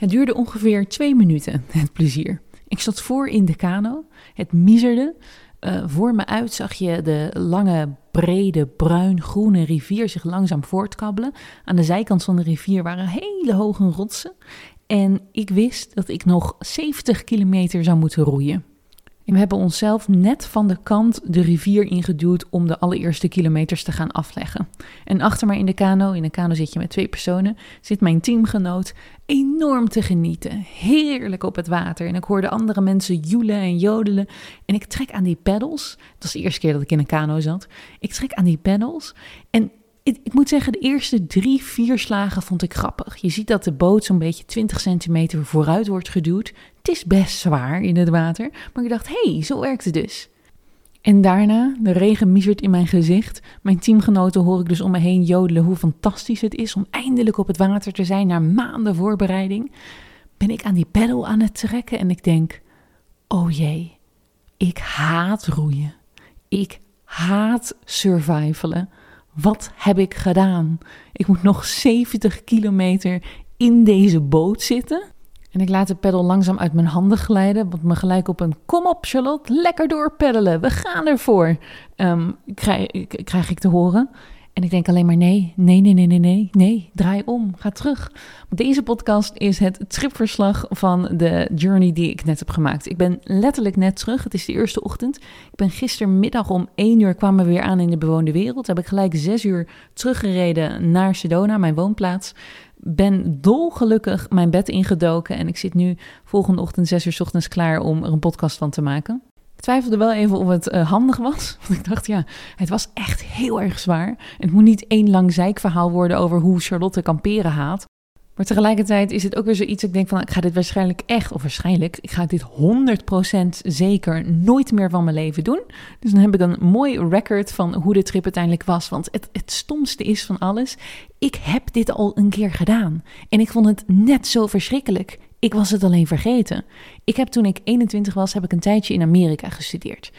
Het duurde ongeveer twee minuten, het plezier. Ik zat voor in de kano, het miserde. Uh, voor me uit zag je de lange, brede, bruin-groene rivier zich langzaam voortkabbelen. Aan de zijkant van de rivier waren hele hoge rotsen. En ik wist dat ik nog 70 kilometer zou moeten roeien. We hebben onszelf net van de kant de rivier ingeduwd om de allereerste kilometers te gaan afleggen. En achter mij in de kano, in de kano zit je met twee personen, zit mijn teamgenoot enorm te genieten. Heerlijk op het water. En ik hoorde andere mensen joelen en jodelen. En ik trek aan die pedals. Dat is de eerste keer dat ik in een kano zat. Ik trek aan die pedals. En ik, moet zeggen, de eerste drie, vier slagen vond ik grappig. Je ziet dat de boot zo'n beetje 20 centimeter vooruit wordt geduwd. Het is best zwaar in het water, maar ik dacht, hé, hey, zo werkt het dus. En daarna, de regen misert in mijn gezicht. Mijn teamgenoten hoor ik dus om me heen jodelen hoe fantastisch het is om eindelijk op het water te zijn na maanden voorbereiding. Ben ik aan die pedal aan het trekken en ik denk, oh jee, ik haat roeien. Ik haat survivalen. Wat heb ik gedaan? Ik moet nog 70 kilometer in deze boot zitten. En ik laat de pedal langzaam uit mijn handen glijden, wat me gelijk op een kom op Charlotte, lekker doorpeddelen, we gaan ervoor, um, krijg, krijg ik te horen. En ik denk alleen maar nee, nee, nee, nee, nee, nee, nee, draai om, ga terug. Deze podcast is het tripverslag van de journey die ik net heb gemaakt. Ik ben letterlijk net terug, het is de eerste ochtend. Ik ben gistermiddag om 1 uur kwamen we weer aan in de bewoonde wereld. Heb ik gelijk 6 uur teruggereden naar Sedona, mijn woonplaats. Ben dolgelukkig mijn bed ingedoken en ik zit nu volgende ochtend 6 uur ochtends klaar om er een podcast van te maken. Ik twijfelde wel even of het uh, handig was. Want ik dacht, ja, het was echt heel erg zwaar. Het moet niet één lang zeikverhaal worden over hoe Charlotte kamperen haat. Maar tegelijkertijd is het ook weer zoiets. Ik denk van, ik ga dit waarschijnlijk echt, of waarschijnlijk, ik ga dit 100% zeker nooit meer van mijn leven doen. Dus dan heb ik een mooi record van hoe de trip uiteindelijk was. Want het, het stomste is van alles, ik heb dit al een keer gedaan. En ik vond het net zo verschrikkelijk. Ik was het alleen vergeten. Ik heb toen ik 21 was, heb ik een tijdje in Amerika gestudeerd.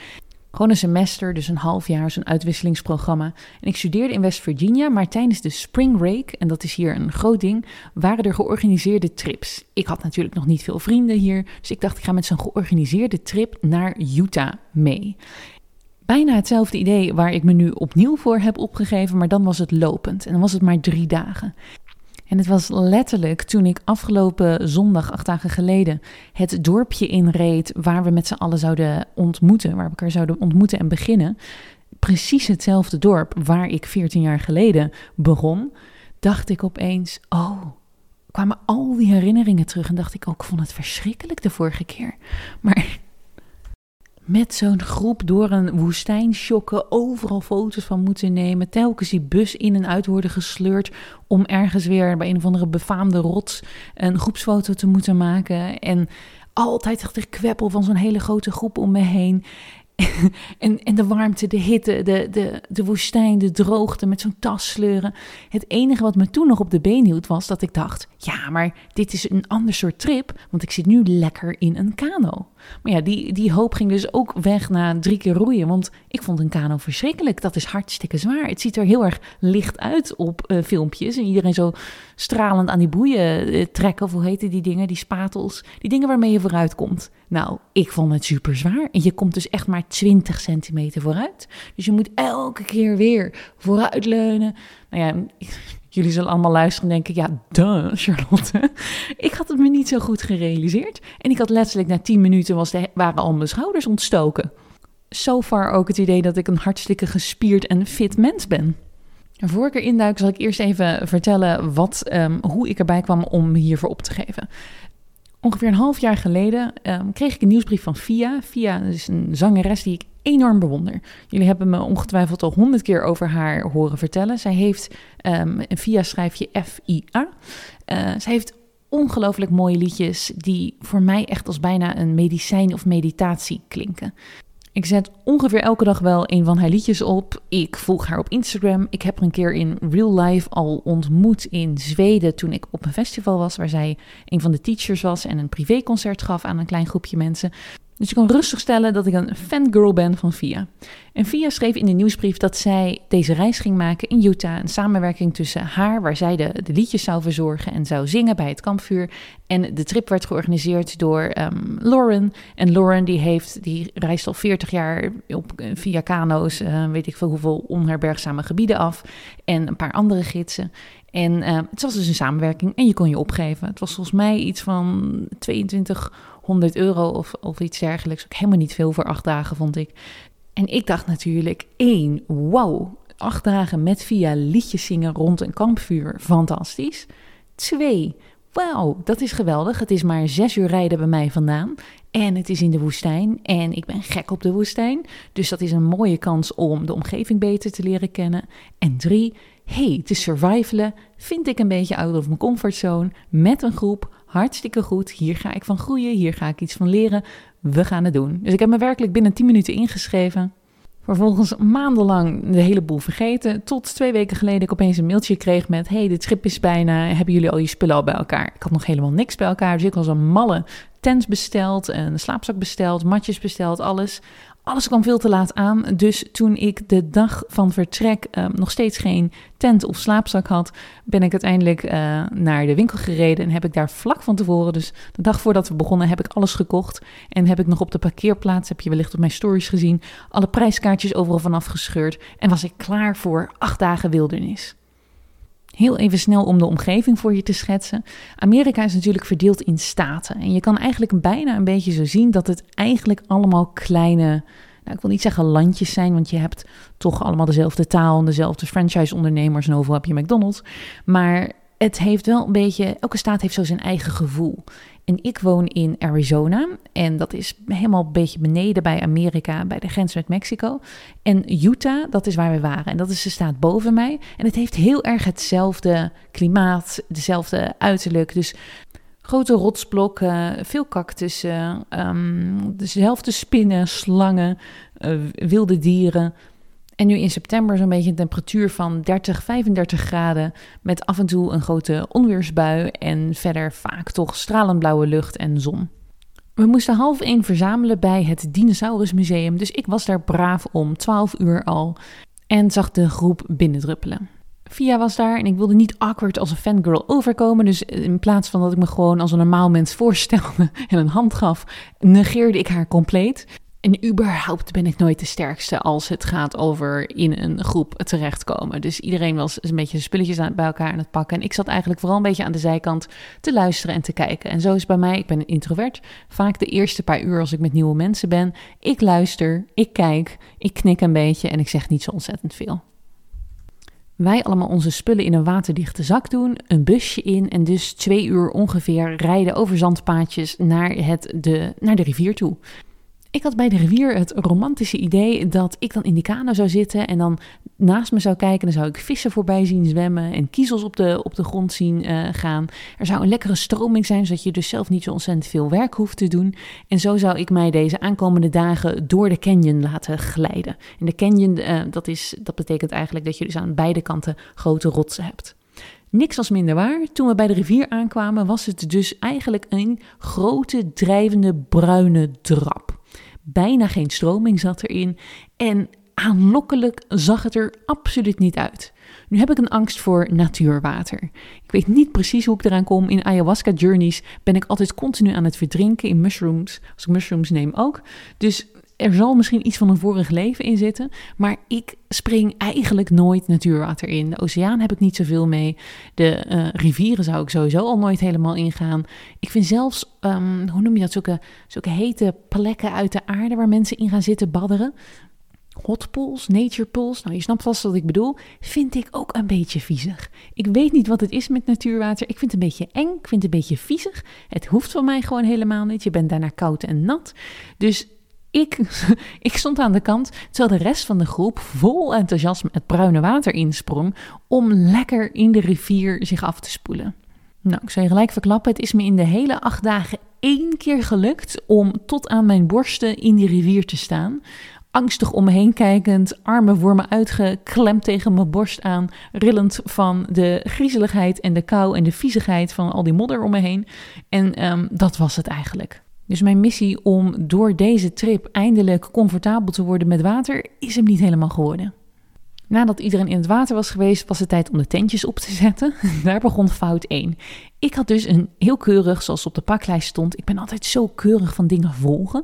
Gewoon een semester, dus een half jaar, zo'n uitwisselingsprogramma. En ik studeerde in West Virginia, maar tijdens de Spring Break, en dat is hier een groot ding, waren er georganiseerde trips. Ik had natuurlijk nog niet veel vrienden hier, dus ik dacht ik ga met zo'n georganiseerde trip naar Utah mee. Bijna hetzelfde idee waar ik me nu opnieuw voor heb opgegeven, maar dan was het lopend en dan was het maar drie dagen. En het was letterlijk toen ik afgelopen zondag, acht dagen geleden, het dorpje inreed waar we met z'n allen zouden ontmoeten, waar we elkaar zouden ontmoeten en beginnen. Precies hetzelfde dorp waar ik 14 jaar geleden begon, dacht ik opeens: oh, kwamen al die herinneringen terug en dacht ik ook, oh, ik vond het verschrikkelijk de vorige keer. Maar met zo'n groep door een woestijn shocken, overal foto's van moeten nemen, telkens die bus in en uit worden gesleurd om ergens weer bij een of andere befaamde rots een groepsfoto te moeten maken. En altijd achter kweppel van zo'n hele grote groep om me heen. en, en de warmte, de hitte, de, de, de woestijn, de droogte met zo'n tas sleuren. Het enige wat me toen nog op de been hield was dat ik dacht: ja, maar dit is een ander soort trip, want ik zit nu lekker in een kano. Maar ja, die, die hoop ging dus ook weg na drie keer roeien, want ik vond een kano verschrikkelijk. Dat is hartstikke zwaar. Het ziet er heel erg licht uit op uh, filmpjes en iedereen zo stralend aan die boeien uh, trekken, of hoe heten die dingen, die spatels, die dingen waarmee je vooruit komt. Nou, ik vond het super zwaar. En je komt dus echt maar 20 centimeter vooruit. Dus je moet elke keer weer vooruit leunen. Nou ja, jullie zullen allemaal luisteren en denken: ja, duh, Charlotte. Ik had het me niet zo goed gerealiseerd. En ik had letterlijk na 10 minuten was de, waren al mijn schouders ontstoken. So far ook het idee dat ik een hartstikke gespierd en fit mens ben. Voor ik erin duik, zal ik eerst even vertellen wat, um, hoe ik erbij kwam om hiervoor op te geven. Ongeveer een half jaar geleden um, kreeg ik een nieuwsbrief van Fia. Fia is een zangeres die ik enorm bewonder. Jullie hebben me ongetwijfeld al honderd keer over haar horen vertellen. Zij heeft, um, Fia schrijf je F-I-A. Uh, zij heeft ongelooflijk mooie liedjes die voor mij echt als bijna een medicijn of meditatie klinken. Ik zet ongeveer elke dag wel een van haar liedjes op. Ik volg haar op Instagram. Ik heb haar een keer in real life al ontmoet in Zweden toen ik op een festival was waar zij een van de teachers was en een privéconcert gaf aan een klein groepje mensen. Dus je kan rustig stellen dat ik een fangirl ben van Via. En Via schreef in de nieuwsbrief dat zij deze reis ging maken in Utah. Een samenwerking tussen haar, waar zij de, de liedjes zou verzorgen en zou zingen bij het kampvuur. En de trip werd georganiseerd door um, Lauren. En Lauren die, heeft, die reist al 40 jaar op, via kano's, uh, weet ik veel hoeveel onherbergzame gebieden af. En een paar andere gidsen. En uh, het was dus een samenwerking en je kon je opgeven. Het was volgens mij iets van 2200 euro of, of iets dergelijks. Ook helemaal niet veel voor acht dagen, vond ik. En ik dacht natuurlijk, één, wauw, acht dagen met via liedjes zingen rond een kampvuur, fantastisch. Twee, wauw, dat is geweldig. Het is maar zes uur rijden bij mij vandaan. En het is in de woestijn. En ik ben gek op de woestijn. Dus dat is een mooie kans om de omgeving beter te leren kennen. En drie, hey, te survivalen vind ik een beetje out of mijn comfortzone met een groep. Hartstikke goed. Hier ga ik van groeien. Hier ga ik iets van leren. We gaan het doen. Dus ik heb me werkelijk binnen 10 minuten ingeschreven. Vervolgens maandenlang de hele boel vergeten. Tot twee weken geleden ik opeens een mailtje kreeg met... hey, de trip is bijna. Hebben jullie al je spullen al bij elkaar? Ik had nog helemaal niks bij elkaar. Dus ik was een malle tent besteld, een slaapzak besteld, matjes besteld, alles. Alles kwam veel te laat aan. Dus toen ik de dag van vertrek uh, nog steeds geen tent of slaapzak had, ben ik uiteindelijk uh, naar de winkel gereden. En heb ik daar vlak van tevoren, dus de dag voordat we begonnen, heb ik alles gekocht. En heb ik nog op de parkeerplaats, heb je wellicht op mijn stories gezien, alle prijskaartjes overal vanaf gescheurd. En was ik klaar voor acht dagen wildernis. Heel even snel om de omgeving voor je te schetsen. Amerika is natuurlijk verdeeld in staten. En je kan eigenlijk bijna een beetje zo zien dat het eigenlijk allemaal kleine, nou, ik wil niet zeggen landjes zijn, want je hebt toch allemaal dezelfde taal en dezelfde franchise-ondernemers en overal heb je McDonald's. Maar het heeft wel een beetje, elke staat heeft zo zijn eigen gevoel. En ik woon in Arizona en dat is helemaal een beetje beneden bij Amerika, bij de grens met Mexico. En Utah, dat is waar we waren en dat is de staat boven mij. En het heeft heel erg hetzelfde klimaat, dezelfde uiterlijk. Dus grote rotsblokken, veel cactussen, um, dezelfde spinnen, slangen, uh, wilde dieren. En nu in september zo'n beetje een temperatuur van 30, 35 graden. Met af en toe een grote onweersbui. En verder vaak toch stralend blauwe lucht en zon. We moesten half één verzamelen bij het Dinosaurusmuseum. Dus ik was daar braaf om 12 uur al. En zag de groep binnendruppelen. Via was daar en ik wilde niet awkward als een fangirl overkomen. Dus in plaats van dat ik me gewoon als een normaal mens voorstelde en een hand gaf, negeerde ik haar compleet. En überhaupt ben ik nooit de sterkste als het gaat over in een groep terechtkomen. Dus iedereen was een beetje de spulletjes aan, bij elkaar aan het pakken. En ik zat eigenlijk vooral een beetje aan de zijkant te luisteren en te kijken. En zo is bij mij, ik ben een introvert, vaak de eerste paar uur als ik met nieuwe mensen ben. Ik luister, ik kijk, ik knik een beetje en ik zeg niet zo ontzettend veel. Wij allemaal onze spullen in een waterdichte zak doen, een busje in en dus twee uur ongeveer rijden over zandpaadjes naar, het, de, naar de rivier toe. Ik had bij de rivier het romantische idee dat ik dan in die kano zou zitten en dan naast me zou kijken. Dan zou ik vissen voorbij zien zwemmen en kiezels op de, op de grond zien uh, gaan. Er zou een lekkere stroming zijn, zodat je dus zelf niet zo ontzettend veel werk hoeft te doen. En zo zou ik mij deze aankomende dagen door de canyon laten glijden. En de canyon, uh, dat, is, dat betekent eigenlijk dat je dus aan beide kanten grote rotsen hebt. Niks was minder waar. Toen we bij de rivier aankwamen, was het dus eigenlijk een grote drijvende bruine drap. Bijna geen stroming zat erin en aanlokkelijk zag het er absoluut niet uit. Nu heb ik een angst voor natuurwater. Ik weet niet precies hoe ik eraan kom. In ayahuasca journeys ben ik altijd continu aan het verdrinken in mushrooms. Als ik mushrooms neem ook. Dus er zal misschien iets van een vorig leven in zitten. Maar ik spring eigenlijk nooit natuurwater in. De oceaan heb ik niet zoveel mee. De uh, rivieren zou ik sowieso al nooit helemaal ingaan. Ik vind zelfs, um, hoe noem je dat, zulke, zulke hete plekken uit de aarde waar mensen in gaan zitten badderen. Hot pools, nature pools, nou je snapt vast wat ik bedoel, vind ik ook een beetje viezig. Ik weet niet wat het is met natuurwater. Ik vind het een beetje eng, ik vind het een beetje viezig. Het hoeft van mij gewoon helemaal niet. Je bent daarna koud en nat. Dus ik, ik stond aan de kant, terwijl de rest van de groep vol enthousiasme het bruine water insprong om lekker in de rivier zich af te spoelen. Nou, ik zal je gelijk verklappen, het is me in de hele acht dagen één keer gelukt om tot aan mijn borsten in die rivier te staan. Angstig om me heen kijkend, armen voor me uitgeklemd tegen mijn borst aan, rillend van de griezeligheid en de kou en de viezigheid van al die modder om me heen. En um, dat was het eigenlijk. Dus mijn missie om door deze trip eindelijk comfortabel te worden met water is hem niet helemaal geworden. Nadat iedereen in het water was geweest, was het tijd om de tentjes op te zetten. Daar begon fout 1. Ik had dus een heel keurig, zoals op de paklijst stond, ik ben altijd zo keurig van dingen volgen,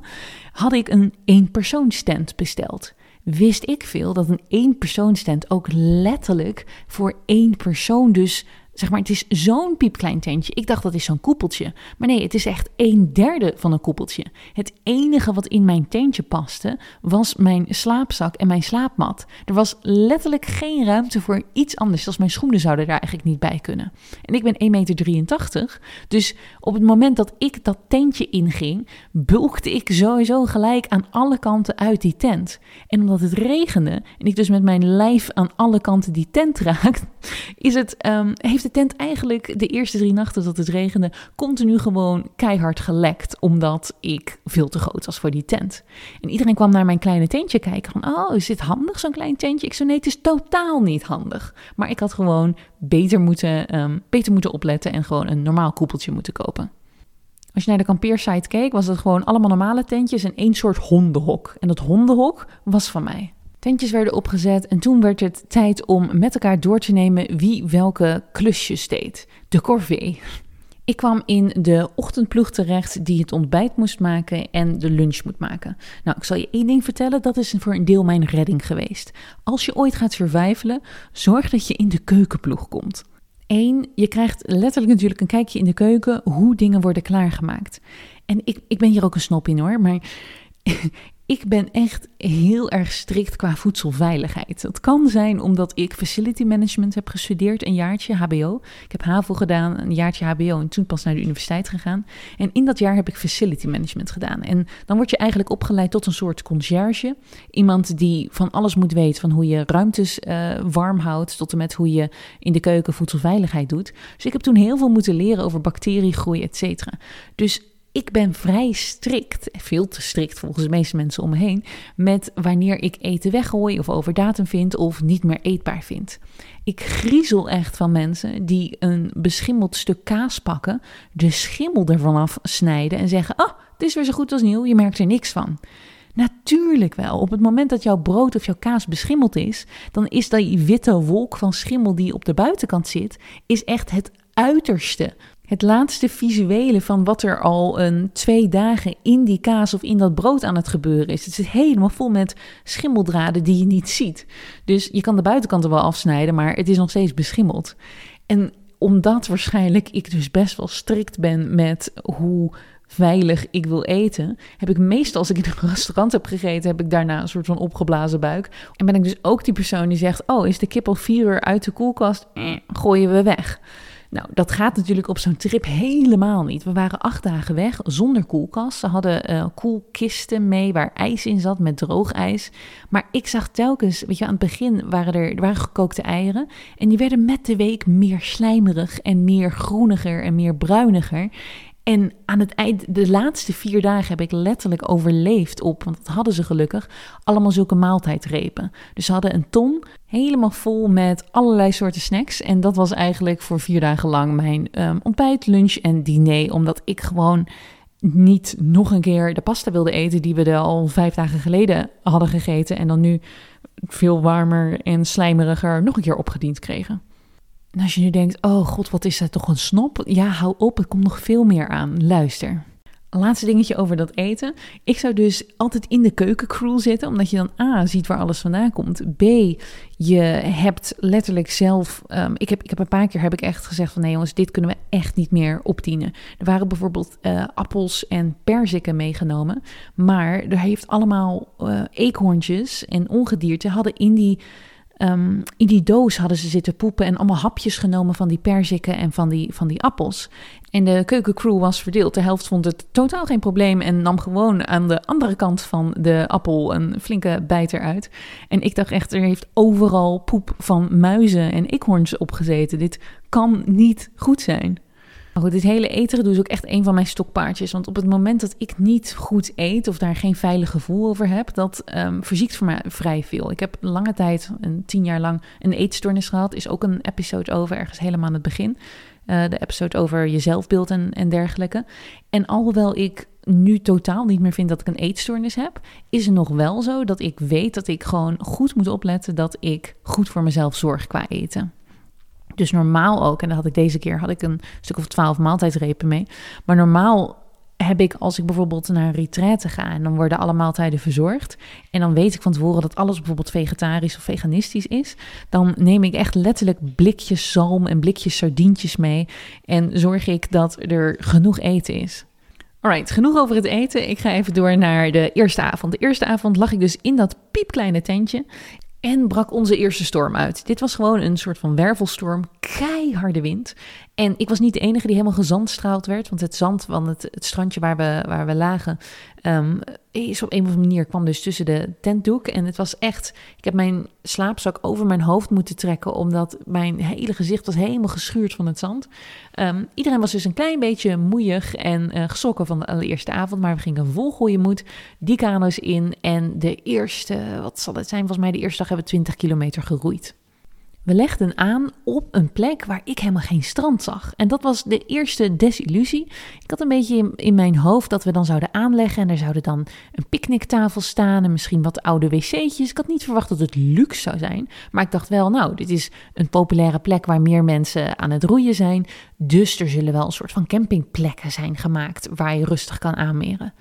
had ik een eenpersoonstent besteld. Wist ik veel dat een eenpersoonstent ook letterlijk voor één persoon dus zeg maar, het is zo'n piepklein tentje. Ik dacht dat is zo'n koepeltje. Maar nee, het is echt een derde van een koepeltje. Het enige wat in mijn tentje paste, was mijn slaapzak en mijn slaapmat. Er was letterlijk geen ruimte voor iets anders. Zelfs mijn schoenen zouden daar eigenlijk niet bij kunnen. En ik ben 1,83 meter. Dus op het moment dat ik dat tentje inging, bulkte ik sowieso gelijk aan alle kanten uit die tent. En omdat het regende en ik dus met mijn lijf aan alle kanten die tent raak, is het, um, heeft de tent eigenlijk de eerste drie nachten dat het regende continu gewoon keihard gelekt. Omdat ik veel te groot was voor die tent. En iedereen kwam naar mijn kleine tentje kijken van, oh, is dit handig zo'n klein tentje? Ik zei, nee, het is totaal niet handig. Maar ik had gewoon beter moeten, um, beter moeten opletten en gewoon een normaal koepeltje moeten kopen. Als je naar de kampeersite keek, was het gewoon allemaal normale tentjes en één soort hondenhok. En dat hondenhok was van mij. Tentjes werden opgezet en toen werd het tijd om met elkaar door te nemen wie welke klusjes deed. De corvée. Ik kwam in de ochtendploeg terecht die het ontbijt moest maken en de lunch moet maken. Nou, ik zal je één ding vertellen, dat is voor een deel mijn redding geweest. Als je ooit gaat survivalen, zorg dat je in de keukenploeg komt. Eén, je krijgt letterlijk natuurlijk een kijkje in de keuken hoe dingen worden klaargemaakt. En ik, ik ben hier ook een snop in hoor, maar ik ben echt heel erg strikt qua voedselveiligheid. Dat kan zijn omdat ik facility management heb gestudeerd, een jaartje HBO. Ik heb HAVO gedaan, een jaartje HBO en toen pas naar de universiteit gegaan. En in dat jaar heb ik facility management gedaan. En dan word je eigenlijk opgeleid tot een soort conciërge. Iemand die van alles moet weten, van hoe je ruimtes uh, warm houdt, tot en met hoe je in de keuken voedselveiligheid doet. Dus ik heb toen heel veel moeten leren over bacteriegroei, et cetera. Dus ik ben vrij strikt, veel te strikt volgens de meeste mensen om me heen, met wanneer ik eten weggooi of over datum vind of niet meer eetbaar vind. Ik griezel echt van mensen die een beschimmeld stuk kaas pakken, de schimmel ervan af snijden en zeggen: Oh, het is weer zo goed als nieuw, je merkt er niks van. Natuurlijk wel. Op het moment dat jouw brood of jouw kaas beschimmeld is, dan is die witte wolk van schimmel die op de buitenkant zit, is echt het uiterste het laatste visuele van wat er al een twee dagen in die kaas of in dat brood aan het gebeuren is. Het zit helemaal vol met schimmeldraden die je niet ziet. Dus je kan de buitenkant er wel afsnijden, maar het is nog steeds beschimmeld. En omdat waarschijnlijk ik dus best wel strikt ben met hoe veilig ik wil eten, heb ik meestal als ik in een restaurant heb gegeten, heb ik daarna een soort van opgeblazen buik. En ben ik dus ook die persoon die zegt: Oh, is de kip al vier uur uit de koelkast? Eh, gooien we weg. Nou, dat gaat natuurlijk op zo'n trip helemaal niet. We waren acht dagen weg zonder koelkast. Ze hadden uh, koelkisten mee waar ijs in zat met droog ijs. Maar ik zag telkens, weet je, aan het begin waren er, er waren gekookte eieren. En die werden met de week meer slijmerig en meer groeniger en meer bruiniger. En aan het eind, de laatste vier dagen heb ik letterlijk overleefd op, want dat hadden ze gelukkig, allemaal zulke maaltijdrepen. Dus ze hadden een ton helemaal vol met allerlei soorten snacks. En dat was eigenlijk voor vier dagen lang mijn um, ontbijt, lunch en diner, omdat ik gewoon niet nog een keer de pasta wilde eten die we er al vijf dagen geleden hadden gegeten en dan nu veel warmer en slijmeriger nog een keer opgediend kregen. En als je nu denkt, oh god, wat is dat toch een snop? Ja, hou op, er komt nog veel meer aan. Luister. Laatste dingetje over dat eten. Ik zou dus altijd in de keukencrew zitten, omdat je dan A, ziet waar alles vandaan komt. B, je hebt letterlijk zelf... Um, ik, heb, ik heb een paar keer heb ik echt gezegd van... nee jongens, dit kunnen we echt niet meer opdienen. Er waren bijvoorbeeld uh, appels en perziken meegenomen. Maar er heeft allemaal uh, eekhoorntjes en ongedierte hadden in die Um, in die doos hadden ze zitten poepen en allemaal hapjes genomen van die perziken en van die, van die appels. En de keukencrew was verdeeld. De helft vond het totaal geen probleem en nam gewoon aan de andere kant van de appel een flinke bijt eruit. En ik dacht echt, er heeft overal poep van muizen en eekhoorns opgezeten. Dit kan niet goed zijn. Maar dit hele eten is ook echt een van mijn stokpaardjes. Want op het moment dat ik niet goed eet of daar geen veilig gevoel over heb, dat um, verziekt voor mij vrij veel. Ik heb lange tijd, een tien jaar lang, een eetstoornis gehad. Is ook een episode over, ergens helemaal aan het begin. de episode over je zelfbeeld en, en dergelijke. En alhoewel ik nu totaal niet meer vind dat ik een eetstoornis heb, is het nog wel zo dat ik weet dat ik gewoon goed moet opletten dat ik goed voor mezelf zorg qua eten. Dus normaal ook, en dat had ik deze keer, had ik een stuk of twaalf maaltijdrepen mee. Maar normaal heb ik, als ik bijvoorbeeld naar een retraite ga en dan worden alle maaltijden verzorgd. En dan weet ik van tevoren dat alles bijvoorbeeld vegetarisch of veganistisch is. Dan neem ik echt letterlijk blikjes zalm en blikjes sardientjes mee. En zorg ik dat er genoeg eten is. Alright, genoeg over het eten. Ik ga even door naar de eerste avond. De eerste avond lag ik dus in dat piepkleine tentje. En brak onze eerste storm uit. Dit was gewoon een soort van wervelstorm, keiharde wind. En ik was niet de enige die helemaal gezandstraald werd. Want het zand van het, strandje waar we, waar we lagen, um, is op een of andere manier kwam dus tussen de tentdoek. En het was echt, ik heb mijn slaapzak over mijn hoofd moeten trekken, omdat mijn hele gezicht was helemaal geschuurd van het zand. Um, iedereen was dus een klein beetje moeig en uh, van de allereerste avond. Maar we gingen vol goede moed die kano's in. En de eerste, wat zal het zijn, volgens mij de eerste dag hebben we 20 kilometer geroeid. We legden aan op een plek waar ik helemaal geen strand zag. En dat was de eerste desillusie. Ik had een beetje in, mijn hoofd dat we dan zouden aanleggen en er zouden dan een picknicktafel staan en misschien wat oude wc'tjes. Ik had niet verwacht dat het luxe zou zijn, maar ik dacht wel, nou, dit is een populaire plek waar meer mensen aan het roeien zijn. Dus er zullen wel een soort van campingplekken zijn gemaakt waar je rustig kan aanmeren.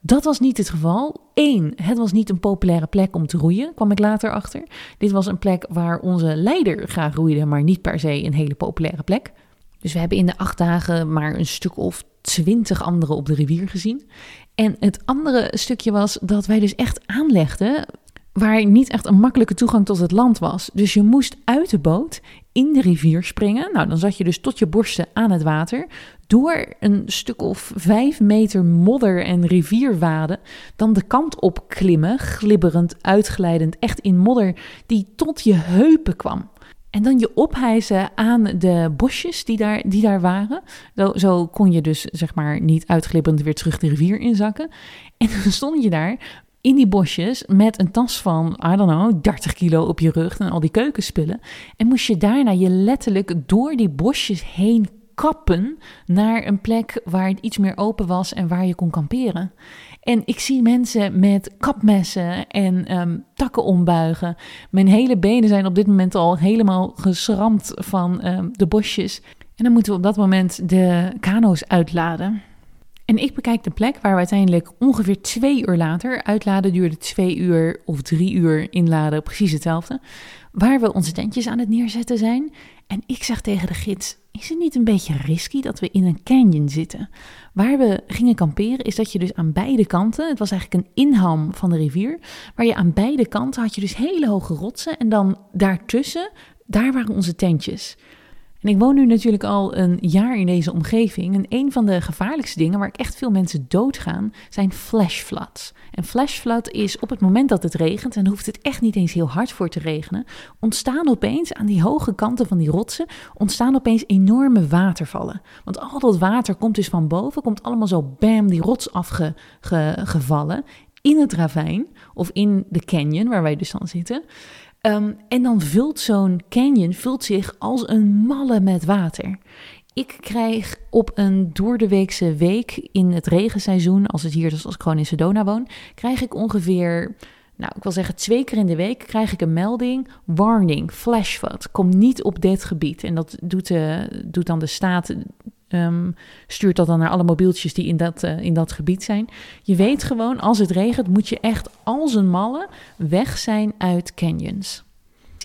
Dat was niet het geval. Eén, het was niet een populaire plek om te roeien, kwam ik later achter. Dit was een plek waar onze leider graag roeide, maar niet per se een hele populaire plek. Dus we hebben in de acht dagen maar een stuk of twintig anderen op de rivier gezien. En het andere stukje was dat wij dus echt aanlegden waar niet echt een makkelijke toegang tot het land was. Dus je moest uit de boot in de rivier springen. Nou, dan zat je dus tot je borsten aan het water. Door een stuk of vijf meter modder en rivierwaden. Dan de kant op klimmen, glibberend, uitglijdend, echt in modder die tot je heupen kwam. En dan je ophijzen aan de bosjes die daar, die daar waren. Zo, zo kon je dus zeg maar niet uitglibberend weer terug de rivier inzakken. En dan stond je daar in die bosjes met een tas van, I don't know, 30 kilo op je rug en al die keukenspullen. En moest je daarna je letterlijk door die bosjes heen kappen naar een plek waar het iets meer open was en waar je kon kamperen. En ik zie mensen met kapmessen en um, takken ombuigen. Mijn hele benen zijn op dit moment al helemaal geschramd van um, de bosjes. En dan moeten we op dat moment de kano's uitladen. En ik bekijk de plek waar we uiteindelijk ongeveer twee uur later, uitladen duurde twee uur of drie uur, inladen precies hetzelfde, waar we onze tentjes aan het neerzetten zijn. En ik zeg tegen de gids, is het niet een beetje risky dat we in een canyon zitten? Waar we gingen kamperen is dat je dus aan beide kanten, het was eigenlijk een inham van de rivier, waar je aan beide kanten had je dus hele hoge rotsen en dan daartussen, daar waren onze tentjes. En ik woon nu natuurlijk al een jaar in deze omgeving. En een van de gevaarlijkste dingen waar echt veel mensen doodgaan, zijn flash floods. En flash flood is op het moment dat het regent, en hoeft het echt niet eens heel hard voor te regenen, ontstaan opeens aan die hoge kanten van die rotsen, ontstaan opeens enorme watervallen. Want al dat water komt dus van boven, komt allemaal zo bam die rots afgevallen in het ravijn of in de canyon waar wij dus dan zitten. Um, en dan vult zo'n canyon vult zich als een malle met water. Ik krijg op een doordeweekse week in het regenseizoen, als het hier, dus als ik gewoon in Sedona woon, krijg ik ongeveer, nou ik wil zeggen twee keer in de week, krijg ik een melding, warning, flash flood, kom niet op dit gebied. En dat doet, de, doet dan de staat Um, stuurt dat dan naar alle mobieltjes die in dat, uh, in dat gebied zijn. Je weet gewoon, als het regent, moet je echt als een malle weg zijn uit canyons.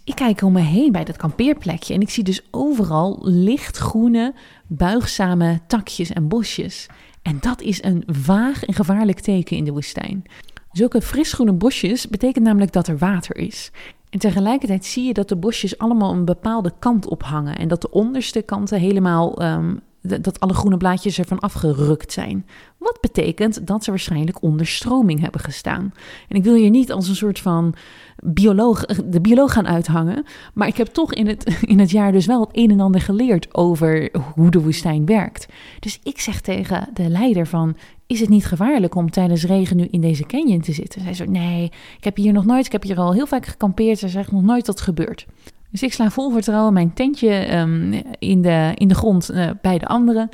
Ik kijk om me heen bij dat kampeerplekje en ik zie dus overal lichtgroene, buigzame takjes en bosjes. En dat is een vaag en gevaarlijk teken in de woestijn. Zulke frisgroene bosjes betekent namelijk dat er water is. En tegelijkertijd zie je dat de bosjes allemaal een bepaalde kant op hangen. En dat de onderste kanten helemaal um, dat alle groene blaadjes ervan afgerukt zijn. Wat betekent dat ze waarschijnlijk onder stroming hebben gestaan. En ik wil hier niet als een soort van bioloog, de bioloog gaan uithangen. Maar ik heb toch in het, in het jaar dus wel het een en ander geleerd over hoe de woestijn werkt. Dus ik zeg tegen de leider van, is het niet gevaarlijk om tijdens regen nu in deze canyon te zitten? Zij zo, nee, ik heb hier nog nooit, ik heb hier al heel vaak gekampeerd. Zij zegt nog nooit dat gebeurt. Dus ik sla vol vertrouwen mijn tentje ehm, in, de, in de grond uh, bij de anderen.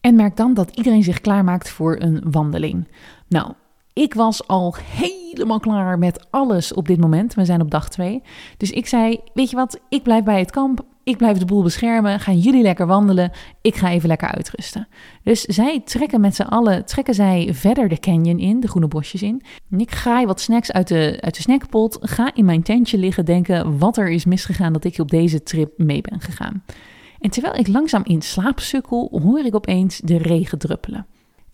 En merk dan dat iedereen zich klaarmaakt voor een wandeling. Nou, ik was al helemaal klaar met alles op dit moment. We zijn op dag 2. Dus ik zei: Weet je wat, ik blijf bij het kamp. Ik blijf de boel beschermen. Gaan jullie lekker wandelen. Ik ga even lekker uitrusten. Dus zij trekken met z'n allen trekken zij verder de canyon in, de groene bosjes in. En ik graai wat snacks uit de, uit de snackpot. Ga in mijn tentje liggen denken wat er is misgegaan dat ik op deze trip mee ben gegaan. En terwijl ik langzaam in slaap sukkel, hoor ik opeens de regen druppelen.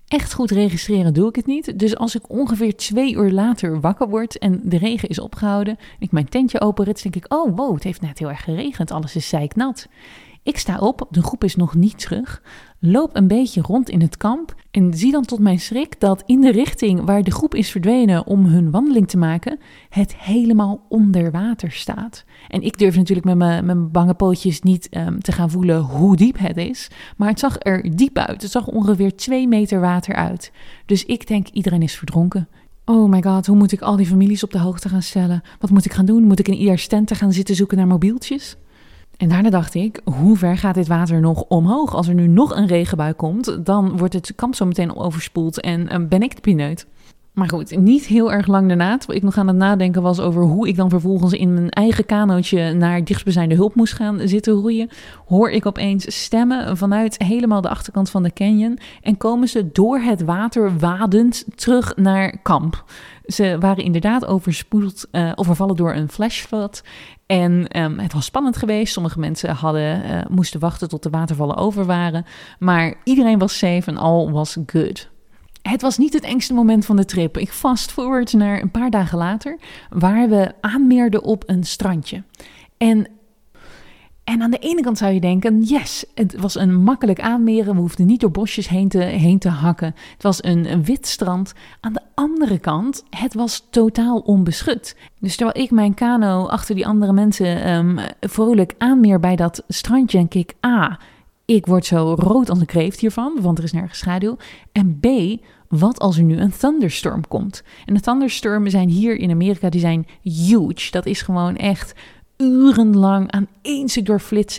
Echt goed registreren doe ik het niet. Dus als ik ongeveer twee uur later wakker word en de regen is opgehouden, en ik mijn tentje openrit, denk ik: oh wow, het heeft net heel erg geregend, alles is zeiknat. Ik sta op, de groep is nog niet terug, loop een beetje rond in het kamp en zie dan tot mijn schrik dat in de richting waar de groep is verdwenen om hun wandeling te maken, het helemaal onder water staat. En ik durf natuurlijk met mijn, mijn bange pootjes niet um, te gaan voelen hoe diep het is, maar het zag er diep uit. Het zag ongeveer twee meter water uit. Dus ik denk iedereen is verdronken. Oh my god, hoe moet ik al die families op de hoogte gaan stellen? Wat moet ik gaan doen? Moet ik in ieder tent gaan zitten zoeken naar mobieltjes? En daarna dacht ik, hoe ver gaat dit water nog omhoog? Als er nu nog een regenbui komt, dan wordt het kamp zo meteen overspoeld en uh, ben ik de pineut. Maar goed, niet heel erg lang daarna, terwijl ik nog aan het nadenken was over hoe ik dan vervolgens in mijn eigen kanootje naar dichtstbijzijnde hulp moest gaan zitten roeien, hoor ik opeens stemmen vanuit helemaal de achterkant van de canyon en komen ze door het water wadend terug naar kamp. Ze waren inderdaad overspoeld, uh, overvallen door een flashflood. En um, het was spannend geweest. Sommige mensen hadden, uh, moesten wachten tot de watervallen over waren. Maar iedereen was safe en all was good. Het was niet het engste moment van de trip. Ik fast forward naar een paar dagen later, waar we aanmeerden op een strandje. En en aan de ene kant zou je denken, yes, het was een makkelijk aanmeren. We hoefden niet door bosjes heen te, heen te hakken. Het was een, wit strand. Aan de andere kant, het was totaal onbeschut. Dus terwijl ik mijn kano achter die andere mensen um, vrolijk aanmeer bij dat strandje, denk ik, ah, ik word zo rood als een kreeft hiervan, want er is nergens schaduw. En B, wat als er nu een thunderstorm komt? En de thunderstormen zijn hier in Amerika, die zijn huge. Dat is gewoon echt urenlang aan één stuk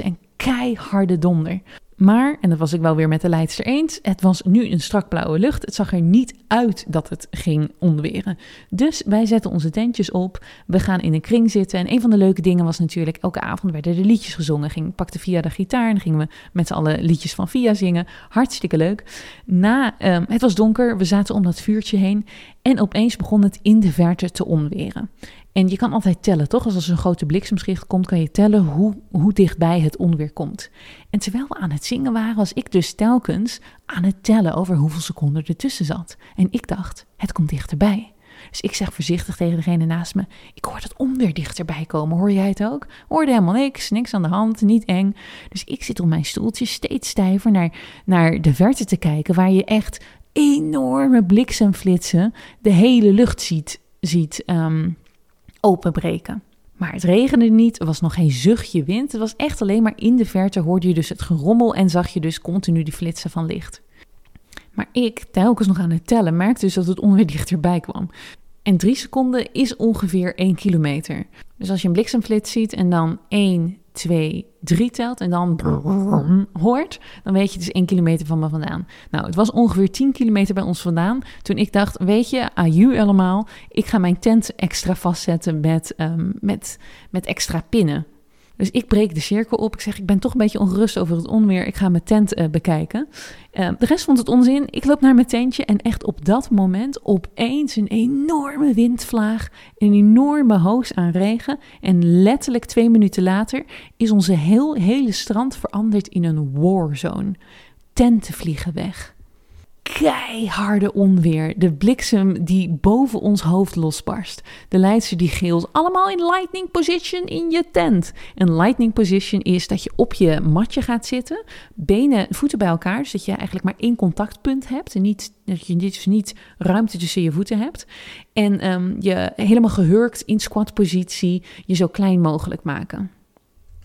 en keiharde donder. Maar, en dat was ik wel weer met de leidster eens, het was nu een strak blauwe lucht. Het zag er niet uit dat het ging onweren. Dus wij zetten onze tentjes op, we gaan in een kring zitten. En een van de leuke dingen was natuurlijk, elke avond werden er liedjes gezongen. Ging, pakte Via de gitaar en gingen we met z'n allen liedjes van Via zingen. Hartstikke leuk. Na, um, het was donker, we zaten om dat vuurtje heen. En opeens begon het in de verte te onweren. En je kan altijd tellen, toch? Als er een grote bliksemschicht komt, kan je tellen hoe, hoe dichtbij het onweer komt. En terwijl we aan het zingen waren, was ik dus telkens aan het tellen over hoeveel seconden ertussen zat. En ik dacht, het komt dichterbij. Dus ik zeg voorzichtig tegen degene naast me: Ik hoor het onweer dichterbij komen. Hoor jij het ook? Hoorde helemaal niks, niks aan de hand, niet eng. Dus ik zit op mijn stoeltje steeds stijver naar, naar de verte te kijken, waar je echt enorme bliksemflitsen de hele lucht ziet, ziet um, openbreken. Maar het regende niet, er was nog geen zuchtje wind. Het was echt alleen maar in de verte hoorde je dus het gerommel en zag je dus continu die flitsen van licht. Maar ik, telkens nog aan het tellen, merkte dus dat het onweer dichterbij kwam. En drie seconden is ongeveer één kilometer. Dus als je een bliksemflits ziet en dan 1, 2, 3 telt en dan hoort, dan weet je dus 1 kilometer van me vandaan. Nou, het was ongeveer 10 kilometer bij ons vandaan toen ik dacht, weet je, aju allemaal, ik ga mijn tent extra vastzetten met, um, met, met extra pinnen. Dus ik breek de cirkel op. Ik zeg, ik ben toch een beetje ongerust over het onweer. Ik ga mijn tent uh, bekijken. Uh, de rest vond het onzin. Ik loop naar mijn tentje en echt op dat moment opeens een enorme windvlaag. Een enorme hoos aan regen. En letterlijk twee minuten later is onze heel, hele strand veranderd in een warzone. Tenten vliegen weg keiharde onweer. De bliksem die boven ons hoofd losbarst. De leidster die geelt. Allemaal in lightning position in je tent. Een lightning position is dat je op je matje gaat zitten. Benen, voeten bij elkaar. Dus dat je eigenlijk maar één contactpunt hebt. En niet, dat je dus niet ruimte tussen je voeten hebt. En um, je helemaal gehurkt in squat positie je zo klein mogelijk maken.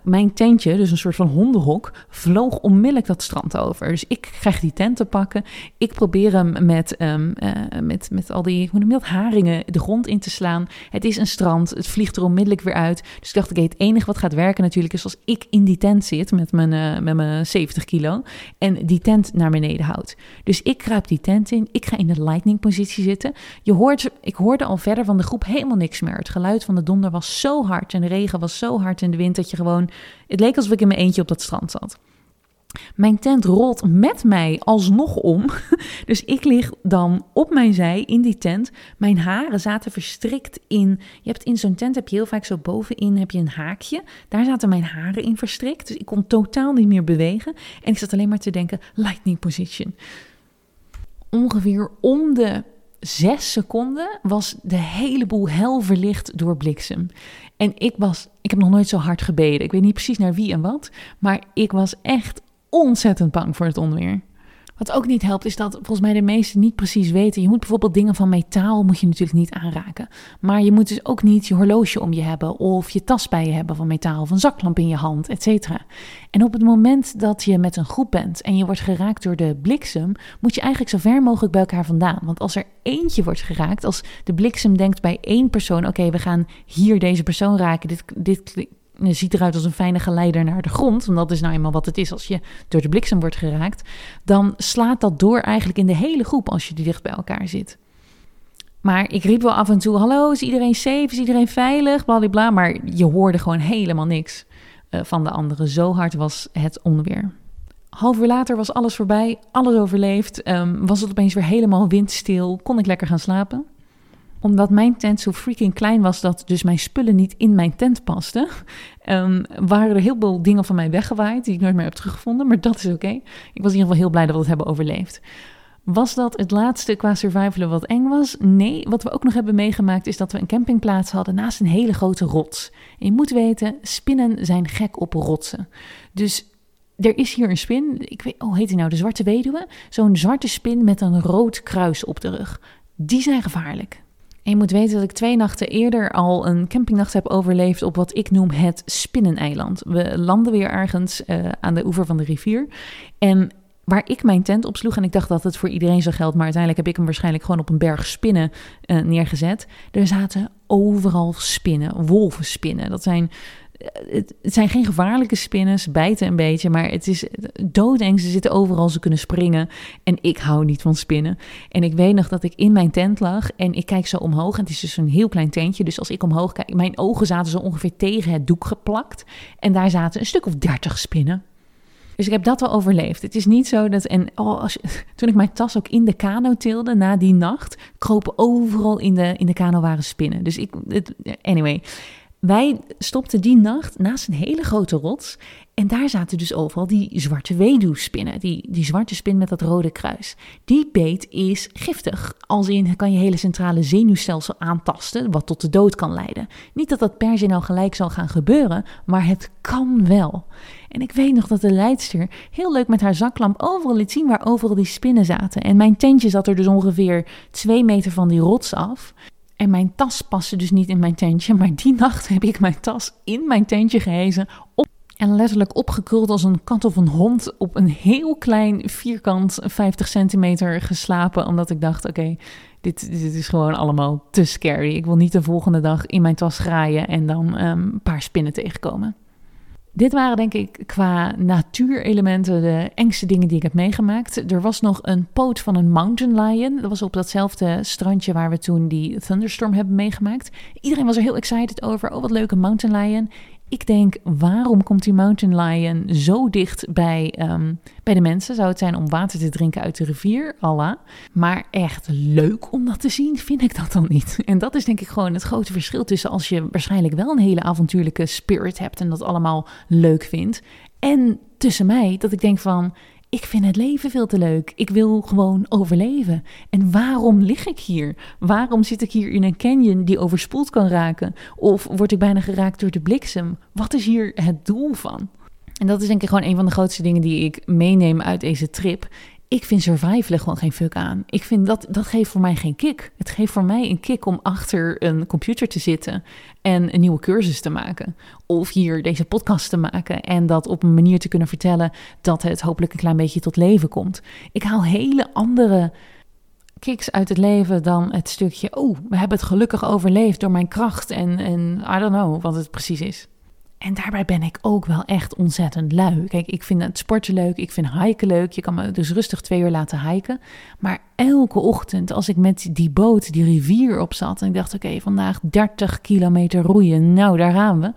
Mijn tentje, dus een soort van hondenhok, vloog onmiddellijk dat strand over. Dus ik krijg die tent te pakken. Ik probeer hem met, um, uh, met, met al die hoe noem je dat, haringen de grond in te slaan. Het is een strand, het vliegt er onmiddellijk weer uit. Dus ik dacht, oké, het enige wat gaat werken natuurlijk is als ik in die tent zit met mijn, uh, met mijn 70 kilo en die tent naar beneden houdt. Dus ik kruip die tent in, ik ga in de lightning positie zitten. Je hoort, ik hoorde al verder van de groep helemaal niks meer. Het geluid van de donder was zo hard en de regen was zo hard in de wind dat je gewoon het leek alsof ik in mijn eentje op dat strand zat. Mijn tent rolt met mij alsnog om. Dus ik lig dan op mijn zij in die tent. Mijn haren zaten verstrikt in. Je hebt in zo'n tent heb je heel vaak zo bovenin heb je een haakje. Daar zaten mijn haren in verstrikt. Dus ik kon totaal niet meer bewegen. En ik zat alleen maar te denken: lightning position. Ongeveer om de zes seconden was de hele boel hel verlicht door bliksem. En ik was, ik heb nog nooit zo hard gebeden. Ik weet niet precies naar wie en wat, maar ik was echt ontzettend bang voor het onweer. Wat ook niet helpt, is dat volgens mij de meesten niet precies weten. Je moet bijvoorbeeld dingen van metaal moet je natuurlijk niet aanraken. Maar je moet dus ook niet je horloge om je hebben of je tas bij je hebben van metaal of een zaklamp in je hand, et cetera. En op het moment dat je met een groep bent en je wordt geraakt door de bliksem, moet je eigenlijk zo ver mogelijk bij elkaar vandaan. Want als er eentje wordt geraakt, als de bliksem denkt bij één persoon, oké, we gaan hier deze persoon raken, dit, dit ziet eruit als een fijne geleider naar de grond, want dat is nou eenmaal wat het is als je door de bliksem wordt geraakt, dan slaat dat door eigenlijk in de hele groep als je dicht bij elkaar zit. Maar ik riep wel af en toe: Hallo, is iedereen safe? Is iedereen veilig? Blablabla. Maar je hoorde gewoon helemaal niks uh, van de anderen. Zo hard was het onweer. Half uur later was alles voorbij, alles overleefd. Um, was het opeens weer helemaal windstil. Kon ik lekker gaan slapen omdat mijn tent zo freaking klein was dat dus mijn spullen niet in mijn tent pasten, um, waren er heel veel dingen van mij weggewaaid die ik nooit meer heb teruggevonden. Maar dat is oké. Ik was in ieder geval heel blij dat we het hebben overleefd. Was dat het laatste qua survivalen wat eng was? Nee, wat we ook nog hebben meegemaakt is dat we een campingplaats hadden naast een hele grote rots. Je moet weten, spinnen zijn gek op rotsen. Dus er is hier een spin, ik weet, oh heet die nou, de zwarte weduwe? Zo'n zwarte spin met een rood kruis op de rug. Die zijn gevaarlijk. En je moet weten dat ik twee nachten eerder al een campingnacht heb overleefd op wat ik noem het Spinneneiland. We landen weer ergens uh, aan de oever van de rivier. En waar ik mijn tent op sloeg, en ik dacht dat het voor iedereen zo geldt, maar uiteindelijk heb ik hem waarschijnlijk gewoon op een berg spinnen uh, neergezet. Er zaten overal spinnen, wolvenspinnen. Dat zijn het, zijn geen gevaarlijke spinnen, ze bijten een beetje, maar het is doodeng. Ze zitten overal, ze kunnen springen. En ik hou niet van spinnen. En ik weet nog dat ik in mijn tent lag en ik kijk zo omhoog. En het is dus een heel klein tentje, dus als ik omhoog kijk, mijn ogen zaten zo ongeveer tegen het doek geplakt. En daar zaten een stuk of dertig spinnen. Dus ik heb dat wel overleefd. Het is niet zo dat. En oh, als, toen ik mijn tas ook in de kano tilde na die nacht, kropen overal in de, in de kano waren spinnen. Dus ik. Anyway. Wij stopten die nacht naast een hele grote rots. En daar zaten dus overal die zwarte weduwspinnen. Die, die zwarte spin met dat rode kruis. Die beet is giftig. Als in kan je hele centrale zenuwstelsel aantasten. Wat tot de dood kan leiden. Niet dat dat per se nou gelijk zal gaan gebeuren. Maar het kan wel. En ik weet nog dat de leidster heel leuk met haar zaklamp overal liet zien waar overal die spinnen zaten. En mijn tentje zat er dus ongeveer twee meter van die rots af. En mijn tas paste dus niet in mijn tentje. Maar die nacht heb ik mijn tas in mijn tentje gehezen. En letterlijk opgekruld als een kat of een hond op een heel klein vierkant 50 centimeter geslapen. Omdat ik dacht, oké, dit, dit, is gewoon allemaal te scary. Ik wil niet de volgende dag in mijn tas graaien en dan um, een paar spinnen tegenkomen. Dit waren denk ik qua natuurelementen de engste dingen die ik heb meegemaakt. Er was nog een poot van een mountain lion. Dat was op datzelfde strandje waar we toen die thunderstorm hebben meegemaakt. Iedereen was er heel excited over. Oh, wat leuke mountain lion. Ik denk, waarom komt die mountain lion zo dicht bij, um, bij de mensen? Zou het zijn om water te drinken uit de rivier? Allah. Maar echt leuk om dat te zien, vind ik dat dan niet. En dat is denk ik gewoon het grote verschil tussen als je waarschijnlijk wel een hele avontuurlijke spirit hebt en dat allemaal leuk vindt. En tussen mij, dat ik denk van, ik vind het leven veel te leuk. Ik wil gewoon overleven. En waarom lig ik hier? Waarom zit ik hier in een canyon die overspoeld kan raken? Of word ik bijna geraakt door de bliksem? Wat is hier het doel van? En dat is denk ik gewoon een van de grootste dingen die ik meeneem uit deze trip. Ik vind survivalen gewoon geen fuck aan. Ik vind dat, dat geeft voor mij geen kick. Het geeft voor mij een kick om achter een computer te zitten en een nieuwe cursus te maken. Of hier deze podcast te maken en dat op een manier te kunnen vertellen dat het hopelijk een klein beetje tot leven komt. Ik haal hele andere kicks uit het leven dan het stukje, oh, we hebben het gelukkig overleefd door mijn kracht en, en I don't know wat het precies is. En daarbij ben ik ook wel echt ontzettend lui. Kijk, ik vind het sporten leuk, ik vind hiken leuk. Je kan me dus rustig twee uur laten hiken. Maar elke ochtend als ik met die boot die rivier op zat... en ik dacht, oké, vandaag 30 kilometer roeien, nou, daar gaan we...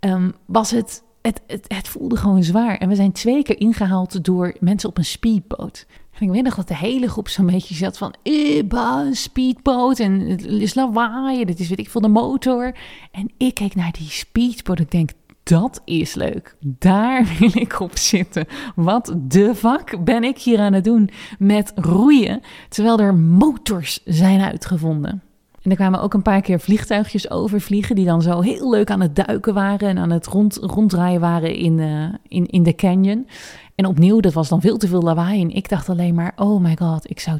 Um, was het, het, het, het voelde gewoon zwaar. En we zijn twee keer ingehaald door mensen op een speedboot. En ik weet nog dat de hele groep zo'n beetje zat van... Iba, een speedboot en het is lawaai, dit is weet ik veel, de motor. En ik keek naar die speedboot ik denk... Dat is leuk. Daar wil ik op zitten. Wat de fuck ben ik hier aan het doen met roeien, terwijl er motors zijn uitgevonden? En er kwamen ook een paar keer vliegtuigjes overvliegen die dan zo heel leuk aan het duiken waren en aan het rond, ronddraaien waren in, uh, in, in de canyon. En opnieuw, dat was dan veel te veel lawaai. En ik dacht alleen maar, oh my god, ik zou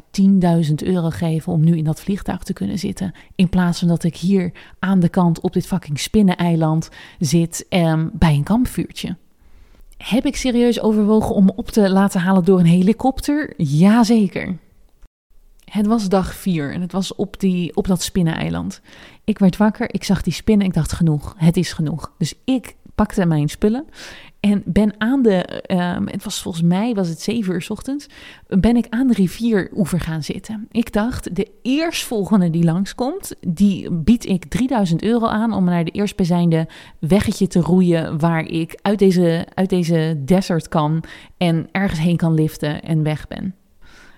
10.000 euro geven om nu in dat vliegtuig te kunnen zitten. In plaats van dat ik hier aan de kant op dit fucking spinneneiland zit um, bij een kampvuurtje. Heb ik serieus overwogen om me op te laten halen door een helikopter? Jazeker. Het was dag vier en het was op, die, op dat spinneneiland. Ik werd wakker, ik zag die spinnen, ik dacht genoeg, het is genoeg. Dus ik pakte mijn spullen en ben aan de, um, het was volgens mij, was het zeven uur s ochtends, ben ik aan de rivieroever gaan zitten. Ik dacht, de eerstvolgende die langskomt, die bied ik 3000 euro aan om naar de eerstbijzijnde weggetje te roeien waar ik uit deze, uit deze desert kan en ergens heen kan liften en weg ben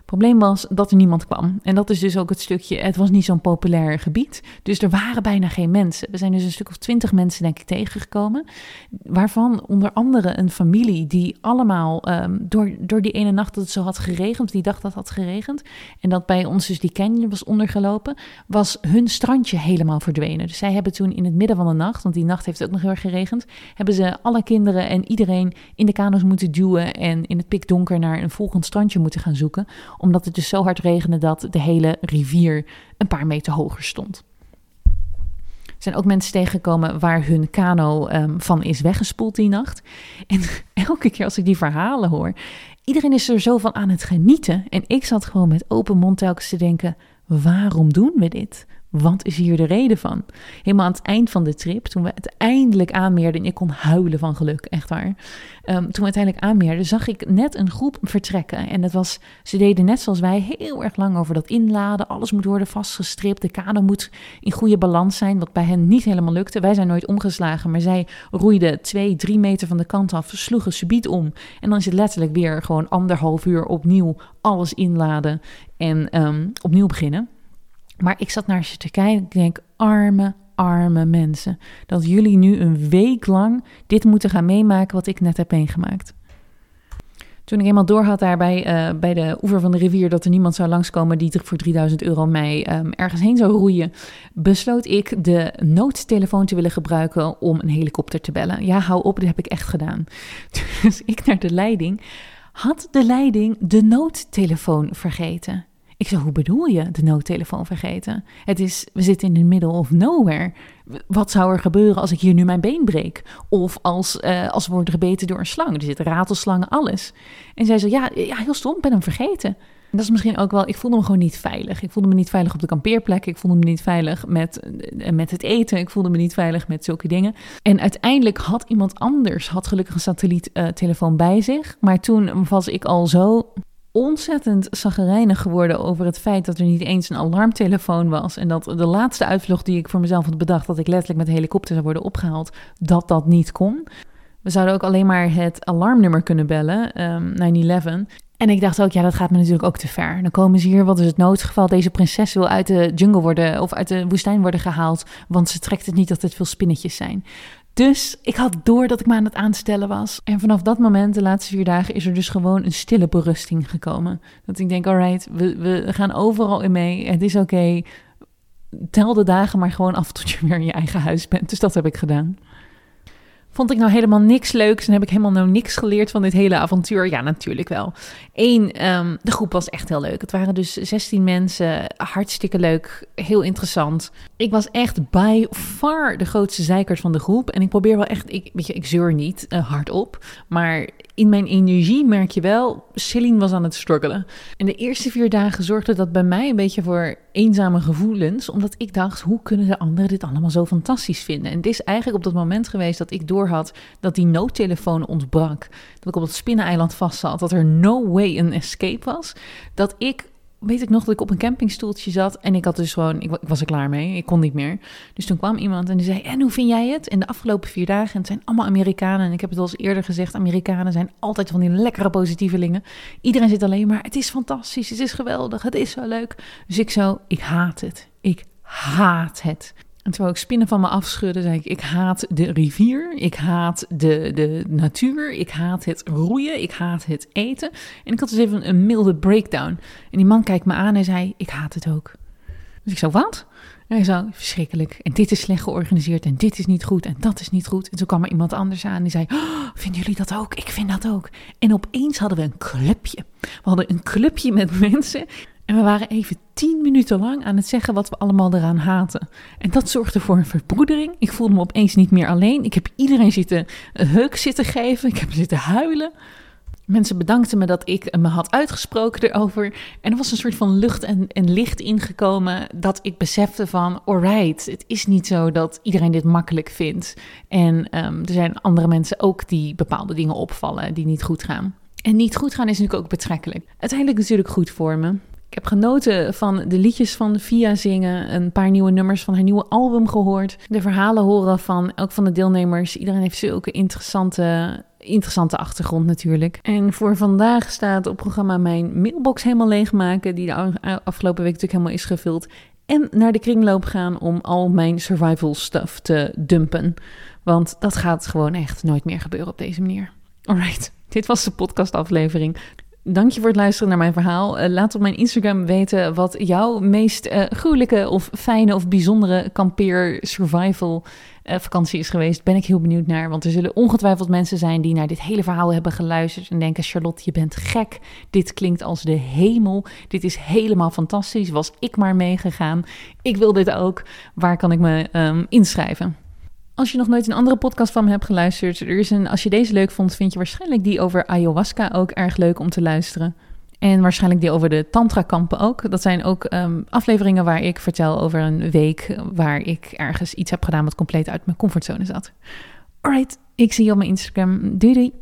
probleem was dat er niemand kwam. En dat is dus ook het stukje, het was niet zo'n populair gebied. Dus er waren bijna geen mensen. We zijn dus een stuk of twintig mensen, denk ik, tegengekomen. Waarvan onder andere een familie die allemaal um, door, door die ene nacht dat het zo had geregend, die dacht dat het had geregend. En dat bij ons dus die canyon was ondergelopen, was hun strandje helemaal verdwenen. Dus zij hebben toen in het midden van de nacht, want die nacht heeft ook nog heel erg geregend, hebben ze alle kinderen en iedereen in de kano's moeten duwen en in het pikdonker naar een volgend strandje moeten gaan zoeken omdat het dus zo hard regende dat de hele rivier een paar meter hoger stond. Er zijn ook mensen tegengekomen waar hun kano um, van is weggespoeld die nacht. En elke keer als ik die verhalen hoor, iedereen is er zo van aan het genieten. En ik zat gewoon met open mond telkens te denken: waarom doen we dit? Wat is hier de reden van? Helemaal aan het eind van de trip, toen we uiteindelijk aanmeerden, en ik kon huilen van geluk, echt waar. Um, toen we uiteindelijk aanmeerden, zag ik net een groep vertrekken. En dat was, ze deden net zoals wij heel erg lang over dat inladen. Alles moet worden vastgestript. De kano moet in goede balans zijn, wat bij hen niet helemaal lukte. Wij zijn nooit omgeslagen, maar zij roeiden twee, drie meter van de kant af, sloegen subiet om. En dan is het letterlijk weer gewoon anderhalf uur opnieuw alles inladen en um, opnieuw beginnen. Maar ik zat naar ze te kijken. Ik denk, arme, arme mensen. Dat jullie nu een week lang dit moeten gaan meemaken wat ik net heb meegemaakt. Toen ik eenmaal doorhad daar bij, uh, bij de oever van de rivier dat er niemand zou langskomen die voor 3000 euro mij um, ergens heen zou roeien, besloot ik de noodtelefoon te willen gebruiken om een helikopter te bellen. Ja, hou op, dat heb ik echt gedaan. Dus ik naar de leiding. Had de leiding de noodtelefoon vergeten? Ik zei, hoe bedoel je de noodtelefoon vergeten? Het is, we zitten in the middle of nowhere. Wat zou er gebeuren als ik hier nu mijn been breek? Of als, uh, als we worden gebeten door een slang. Er zitten ratelslangen, alles. En zij zei, ja, ja heel stom, ben hem vergeten. En dat is misschien ook wel, ik voelde me gewoon niet veilig. Ik voelde me niet veilig op de kampeerplek. Ik voelde me niet veilig met, eh, met het eten. Ik voelde me niet veilig met zulke dingen. En uiteindelijk had iemand anders, had gelukkig een satelliettelefoon uh, bij zich. Maar toen was ik al zo ontzettend zaggerijnig geworden over het feit dat er niet eens een alarmtelefoon was. En dat de laatste uitvlucht die ik voor mezelf had bedacht, dat ik letterlijk met helikopter zou worden opgehaald, dat dat niet kon. We zouden ook alleen maar het alarmnummer kunnen bellen, um, 9-11. En ik dacht ook, ja, dat gaat me natuurlijk ook te ver. Dan komen ze hier, wat is het noodgeval? Deze prinses wil uit de jungle worden of uit de woestijn worden gehaald, want ze trekt het niet dat het veel spinnetjes zijn. Dus ik had door dat ik me aan het aanstellen was. En vanaf dat moment, de laatste vier dagen, is er dus gewoon een stille berusting gekomen. Dat ik denk, alright, we, we gaan overal in mee. Het is oké. Tel de dagen maar gewoon af tot je weer in je eigen huis bent. Dus dat heb ik gedaan. Vond ik nou helemaal niks leuks en heb ik helemaal nou niks geleerd van dit hele avontuur? Ja, natuurlijk wel. Eén, ehm, de groep was echt heel leuk. Het waren dus 16 mensen, hartstikke leuk, heel interessant. Ik was echt by far de grootste zeikert van de groep. En ik probeer wel echt, ik, weet je, ik zeur niet uh, hardop, maar in mijn energie merk je wel, Celine was aan het struggelen. En de eerste vier dagen zorgde dat bij mij een beetje voor eenzame gevoelens, omdat ik dacht, hoe kunnen de anderen dit allemaal zo fantastisch vinden? En het is eigenlijk op dat moment geweest dat ik doorhad dat die noodtelefoon ontbrak, dat ik op het spinneneiland vast zat, dat er no way een escape was, dat ik weet ik nog dat ik op een campingstoeltje zat en ik had dus gewoon, ik, was er klaar mee, ik kon niet meer. Dus toen kwam iemand en die zei, en hoe vind jij het? In de afgelopen vier dagen, en het zijn allemaal Amerikanen, en ik heb het al eens eerder gezegd, Amerikanen zijn altijd van die lekkere positievelingen. Iedereen zit alleen maar, het is fantastisch, het is geweldig, het is zo leuk. Dus ik zo, ik haat het, ik haat het. En terwijl ik spinnen van me afschudde, zei ik: Ik haat de rivier, ik haat de, de natuur, ik haat het roeien, ik haat het eten. En ik had dus even een milde breakdown. En die man kijkt me aan en zei: Ik haat het ook. Dus ik zei: Wat? En hij zei: Verschrikkelijk. En dit is slecht georganiseerd en dit is niet goed en dat is niet goed. En toen kwam er iemand anders aan die zei: oh, Vinden jullie dat ook? Ik vind dat ook. En opeens hadden we een clubje. We hadden een clubje met mensen en we waren even tien minuten lang aan het zeggen wat we allemaal eraan haten. En dat zorgde voor een verbroedering. Ik voelde me opeens niet meer alleen. Ik heb iedereen zitten heuk zitten geven. Ik heb zitten huilen. Mensen bedankten me dat ik me had uitgesproken erover. En er was een soort van lucht en, licht ingekomen dat ik besefte van... alright, het is niet zo dat iedereen dit makkelijk vindt. En um, er zijn andere mensen ook die bepaalde dingen opvallen die niet goed gaan. En niet goed gaan is natuurlijk ook betrekkelijk. Uiteindelijk natuurlijk goed voor me. Ik heb genoten van de liedjes van Via zingen, een paar nieuwe nummers van haar nieuwe album gehoord, de verhalen horen van elk van de deelnemers. Iedereen heeft zulke interessante, interessante achtergrond natuurlijk. En voor vandaag staat op programma mijn mailbox helemaal leegmaken, die de afgelopen week natuurlijk helemaal is gevuld. En naar de kringloop gaan om al mijn survival stuff te dumpen. Want dat gaat gewoon echt nooit meer gebeuren op deze manier. Alright, dit was de podcastaflevering. Dank je voor het luisteren naar mijn verhaal. Uh, laat op mijn Instagram weten wat jouw meest uh, gruwelijke of fijne of bijzondere kampeer survival uh, vakantie is geweest. Ben ik heel benieuwd naar, want er zullen ongetwijfeld mensen zijn die naar dit hele verhaal hebben geluisterd en denken: Charlotte, je bent gek. Dit klinkt als de hemel. Dit is helemaal fantastisch. Was ik maar meegegaan. Ik wil dit ook. Waar kan ik me um, inschrijven? Als je nog nooit een andere podcast van me hebt geluisterd, er is een, als je deze leuk vond, vind je waarschijnlijk die over ayahuasca ook erg leuk om te luisteren. En waarschijnlijk die over de tantra-kampen ook. Dat zijn ook um, afleveringen waar ik vertel over een week waar ik ergens iets heb gedaan wat compleet uit mijn comfortzone zat. Alright, ik zie je op mijn Instagram. Doei doei!